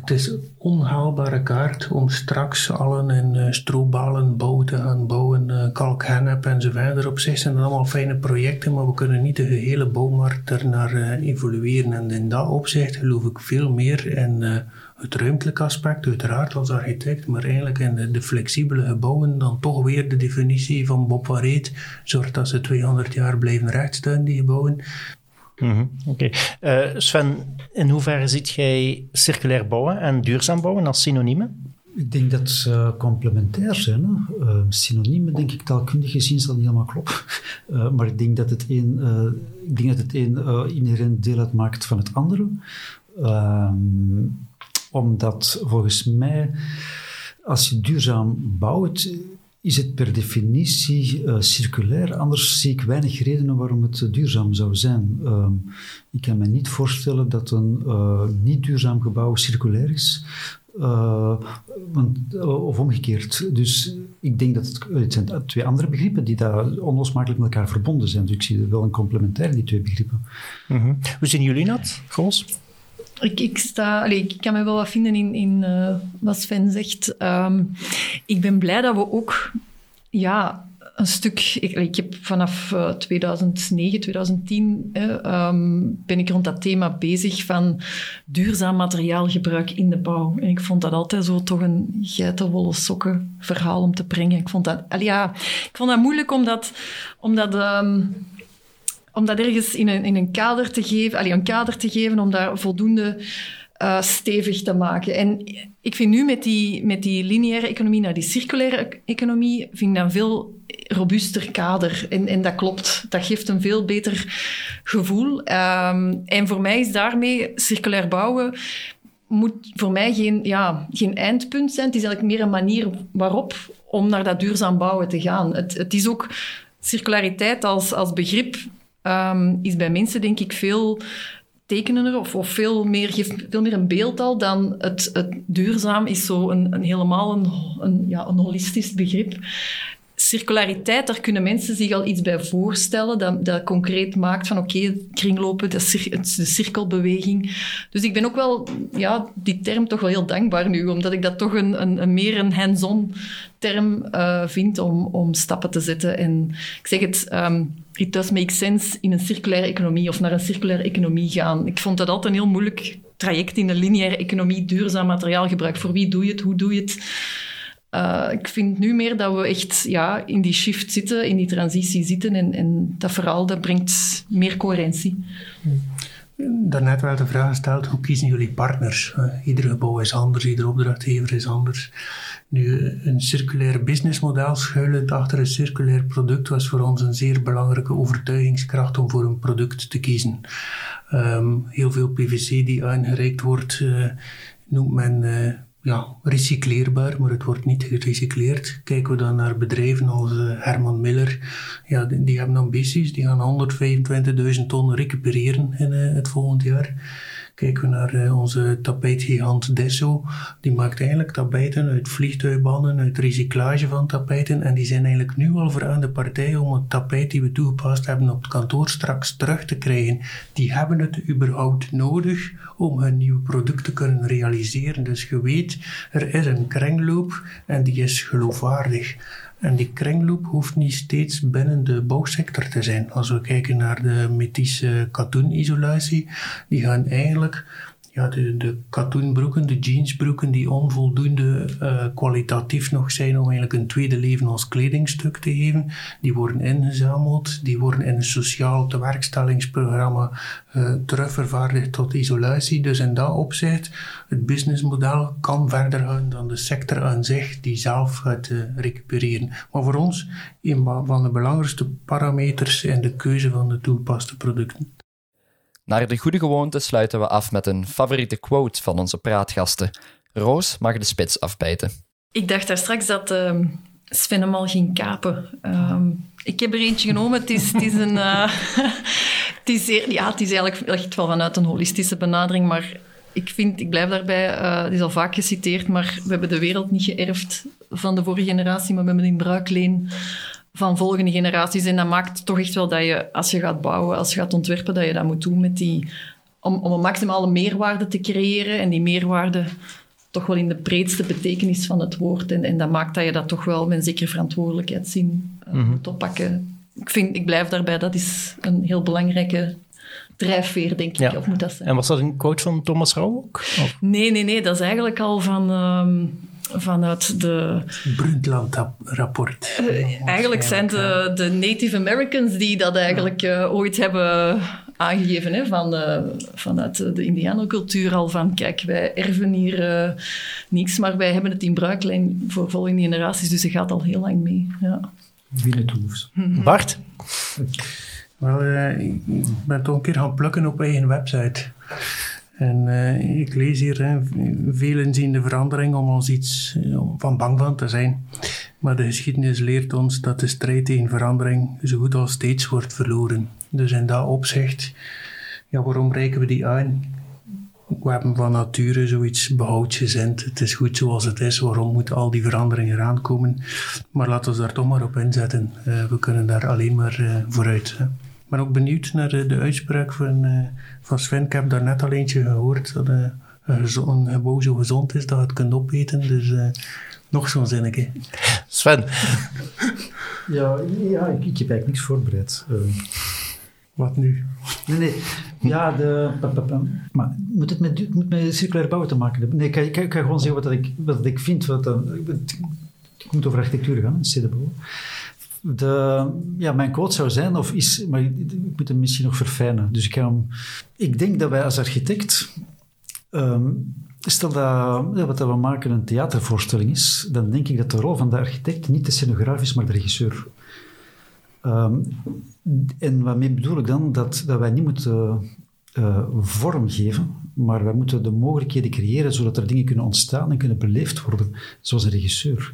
Speaker 3: het is onhaalbare kaart om straks allen in uh, stroobalen bouw te gaan bouwen, uh, kalkhennep en zo verder. Op zich zijn dat allemaal fijne projecten, maar we kunnen niet de gehele bouwmarkt ernaar uh, evolueren. En in dat opzicht geloof ik veel meer in het ruimtelijke aspect, uiteraard als architect, maar eigenlijk in de, flexibele gebouwen dan toch weer de definitie van Bob van Reet. Dat ze 200 jaar blijven rechtstaan, die gebouwen.
Speaker 5: Mhm, oké. Eh, Sven, in hoeverre ziet jij circulair bouwen en duurzaam bouwen als synoniemen?
Speaker 1: Ik denk dat ze complementair zijn. Hè? Uh, synoniemen, denk ik, taalkundig gezien, zal niet helemaal kloppen. Uh, maar ik denk dat het een, ik denk dat het een inherent deel uitmaakt van het andere. Ehm, omdat volgens mij, als je duurzaam bouwt, is het per definitie uh, circulair. Anders zie ik weinig redenen waarom het uh, duurzaam zou zijn. Uh, ik kan me niet voorstellen dat een eh, niet duurzaam gebouw circulair is. Want, of omgekeerd. Dus ik denk dat het, het zijn twee andere begrippen die daar onlosmakelijk met elkaar verbonden zijn. Dus ik zie wel een complementair die twee begrippen.
Speaker 5: Mhm. Hoe zien jullie dat, Goos?
Speaker 2: Ik, sta, ik kan me wel wat vinden in, in uh, wat Sven zegt. Um, ik ben blij dat we ook ja, een stuk. Ik, heb vanaf uh, 2009, 2010 um, ben ik rond dat thema bezig van duurzaam materiaalgebruik in de bouw. En ik vond dat altijd zo toch een geitenwolle sokken verhaal om te brengen. Ik vond dat, ja, ik vond dat moeilijk omdat. omdat um, om dat ergens in een, in een kader te geven, allee, een kader te geven om daar voldoende uh, stevig te maken. En ik vind nu met die, met die lineaire economie naar die circulaire economie, vind ik dat een veel robuuster kader. En, en dat klopt. Dat geeft een veel beter gevoel. Um, en voor mij is daarmee circulair bouwen moet voor mij geen, ja, geen eindpunt zijn. Het is eigenlijk meer een manier waarop om naar dat duurzaam bouwen te gaan. Het, het is ook circulariteit als, als begrip um, is bij mensen denk ik veel tekenender of, of veel meer, geeft veel meer een beeld al dan het, het duurzaam is zo een, een helemaal een, een, ja, een holistisch begrip circulariteit, daar kunnen mensen zich al iets bij voorstellen, dat, dat concreet maakt van oké, kringlopen, de, cir de cirkelbeweging. Dus ik ben ook wel, ja, die term toch wel heel dankbaar nu, omdat ik dat toch een, een, een meer een hands-on term uh, vind om, om stappen te zetten. En ik zeg het, um, it does make sense in een circulaire economie of naar een circulaire economie gaan. Ik vond dat altijd een heel moeilijk traject in de lineaire economie, duurzaam materiaalgebruik. Voor wie doe je het? Hoe doe je het? Uh, ik vind nu meer dat we echt ja, in die shift zitten, in die transitie zitten. En, en dat verhaal dat brengt meer coherentie.
Speaker 3: Daarnet werd de vraag gesteld, hoe kiezen jullie partners? Uh, ieder gebouw is anders, ieder opdrachtgever is anders. Nu, een circulair businessmodel schuilend achter een circulair product was voor ons een zeer belangrijke overtuigingskracht om voor een product te kiezen. Um, heel veel PVC die aangereikt wordt, noemt men ja, recycleerbaar, maar het wordt niet gerecycleerd. Kijken we dan naar bedrijven als uh, Herman Miller, ja, die, die, hebben ambities, die gaan 125.000 ton recupereren in uh, het volgend jaar. Kijken we naar uh, onze tapijtgigant Desso, die maakt eigenlijk tapijten uit vliegtuigbannen, uit recyclage van tapijten. En die zijn eigenlijk nu al voor aan de partij om het tapijt die we toegepast hebben op het kantoor straks terug te krijgen. Die hebben het überhaupt nodig om hun nieuwe product te kunnen realiseren. Dus je weet, er is een kringloop en die is geloofwaardig. En die kringloop hoeft niet steeds binnen de bouwsector te zijn. Als we kijken naar de methische katoenisolatie, die gaan eigenlijk ja, de, katoenbroeken, de jeansbroeken die onvoldoende uh, kwalitatief nog zijn om eigenlijk een tweede leven als kledingstuk te geven, die worden ingezameld, die worden in een sociaal tewerkstellingsprogramma uh, terugvervaardigd tot isolatie. Dus in dat opzicht, het businessmodel kan verder gaan dan de sector aan zich die zelf gaat uh, recupereren. Maar voor ons, een van de belangrijkste parameters in de keuze van de toegepaste producten.
Speaker 4: Naar de goede gewoonte sluiten we af met een favoriete quote van onze praatgasten. Roos mag de spits afbijten.
Speaker 2: Ik dacht daar straks dat uh, Sven hem al ging kapen. Uh, ik heb er eentje genomen. Het is, het is een... Uh, het, is ja, het is eigenlijk echt wel vanuit een holistische benadering, maar ik, vind, ik blijf daarbij, uh, het is al vaak geciteerd, maar we hebben de wereld niet geërfd van de vorige generatie, maar we hebben in bruikleen van volgende generaties. En dat maakt toch echt wel dat je, als je gaat bouwen, als je gaat ontwerpen, dat je dat moet doen met die, om, om een maximale meerwaarde te creëren. En die meerwaarde toch wel in de breedste betekenis van het woord. En, en dat maakt dat je dat toch wel met een zekere verantwoordelijkheidszin uh, moet oppakken. Ik, vind, ik blijf daarbij, dat is een heel belangrijke drijfveer, denk ik. Of moet dat zijn?
Speaker 5: En was dat een quote van Thomas Rauw ook?
Speaker 2: Nee, nee, nee. Dat is eigenlijk al van... Um, vanuit de...
Speaker 3: Brundtland-rapport.
Speaker 2: Uh, eigenlijk zijn de, de Native Americans die dat eigenlijk uh, ooit hebben aangegeven. Hè, van, uh, vanuit de Indianencultuur al van, kijk, wij erven hier uh, niks, maar wij hebben het in bruiklijn voor volgende generaties, dus het gaat al heel lang mee. Ja.
Speaker 1: Wie het hoeft.
Speaker 5: Bart?
Speaker 3: Wel, uh, ik ben toch een keer gaan plukken op eigen website. En uh, ik lees hier, hè, velen zien de verandering om ons iets uh, van bang van te zijn. Maar de geschiedenis leert ons dat de strijd tegen verandering zo goed als steeds wordt verloren. Dus in dat opzicht, ja, waarom reiken we die aan? We hebben van nature zoiets behoudgezind. Het is goed zoals het is. Waarom moeten al die veranderingen eraan komen? Maar laten we daar toch maar op inzetten. Uh, we kunnen daar alleen maar vooruit. Ik ben ook benieuwd naar de, de uitspraak van, uh, van Sven. Ik heb daar net al eentje gehoord dat uh, een gebouw zo gezond is dat je het kunt opeten. Dus uh, nog zo'n zinnetje.
Speaker 5: Sven.
Speaker 1: ja, ja ik, ik heb eigenlijk niks voorbereid.
Speaker 3: Wat nu?
Speaker 1: Nee, nee. Ja, de... Maar moet het met, moet met circulair bouwen te maken hebben? Nee, ik kan, ik kan gewoon zeggen wat, ik, wat ik vind. Wat dan, het, moet over architectuur gaan, stedenbouw. De, ja, mijn quote zou zijn, of is, maar ik moet hem misschien nog verfijnen. Dus ik, hem, ik denk dat wij als architect, um, stel dat wat we maken een theatervoorstelling is, dan denk ik dat de rol van de architect niet de scenograaf is, maar de regisseur. Um, en waarmee bedoel ik dan? Dat, dat wij niet moeten uh, vorm geven, maar wij moeten de mogelijkheden creëren zodat er dingen kunnen ontstaan en kunnen beleefd worden, zoals een regisseur.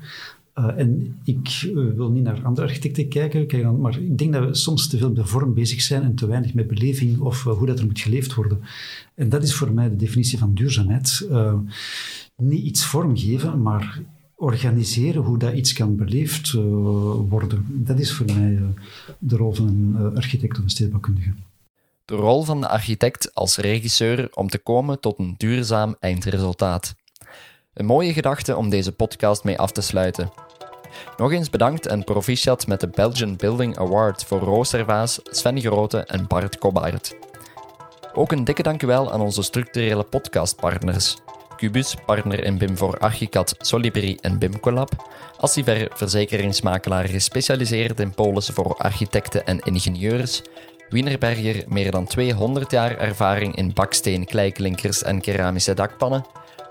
Speaker 1: Uh, en ik uh, wil niet naar andere architecten kijken, maar ik denk dat we soms te veel met vorm bezig zijn en te weinig met beleving of uh, hoe dat er moet geleefd worden. En dat is voor mij de definitie van duurzaamheid. niet iets vormgeven, maar organiseren hoe dat iets kan beleefd worden. Dat is voor mij de rol van een architect of een stedenbouwkundige.
Speaker 4: De rol van de architect als regisseur om te komen tot een duurzaam eindresultaat. Een mooie gedachte om deze podcast mee af te sluiten. Nog eens bedankt en proficiat met de Belgian Building Award voor Roos Servaas, Sven Grote en Bart Kobaert. Ook een dikke dankjewel aan onze structurele podcastpartners. Cubus, partner in BIM voor Archicad, Solibri en BIMCollab. Assiver, verzekeringsmakelaar gespecialiseerd in polissen voor architecten en ingenieurs. Wienerberger, meer dan 200 jaar ervaring in baksteen, kleiklinkers en keramische dakpannen.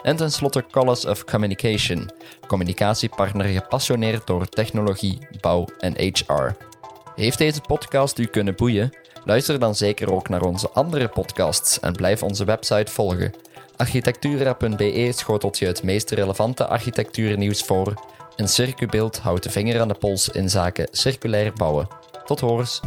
Speaker 4: En tenslotte Colors of Communication, communicatiepartner gepassioneerd door technologie, bouw en HR. Heeft deze podcast u kunnen boeien? Luister dan zeker ook naar onze andere podcasts en blijf onze website volgen. Architectura.be schotelt je het meest relevante architectuurnieuws voor. En Circubeeld houdt de vinger aan de pols in zaken circulair bouwen. Tot horens!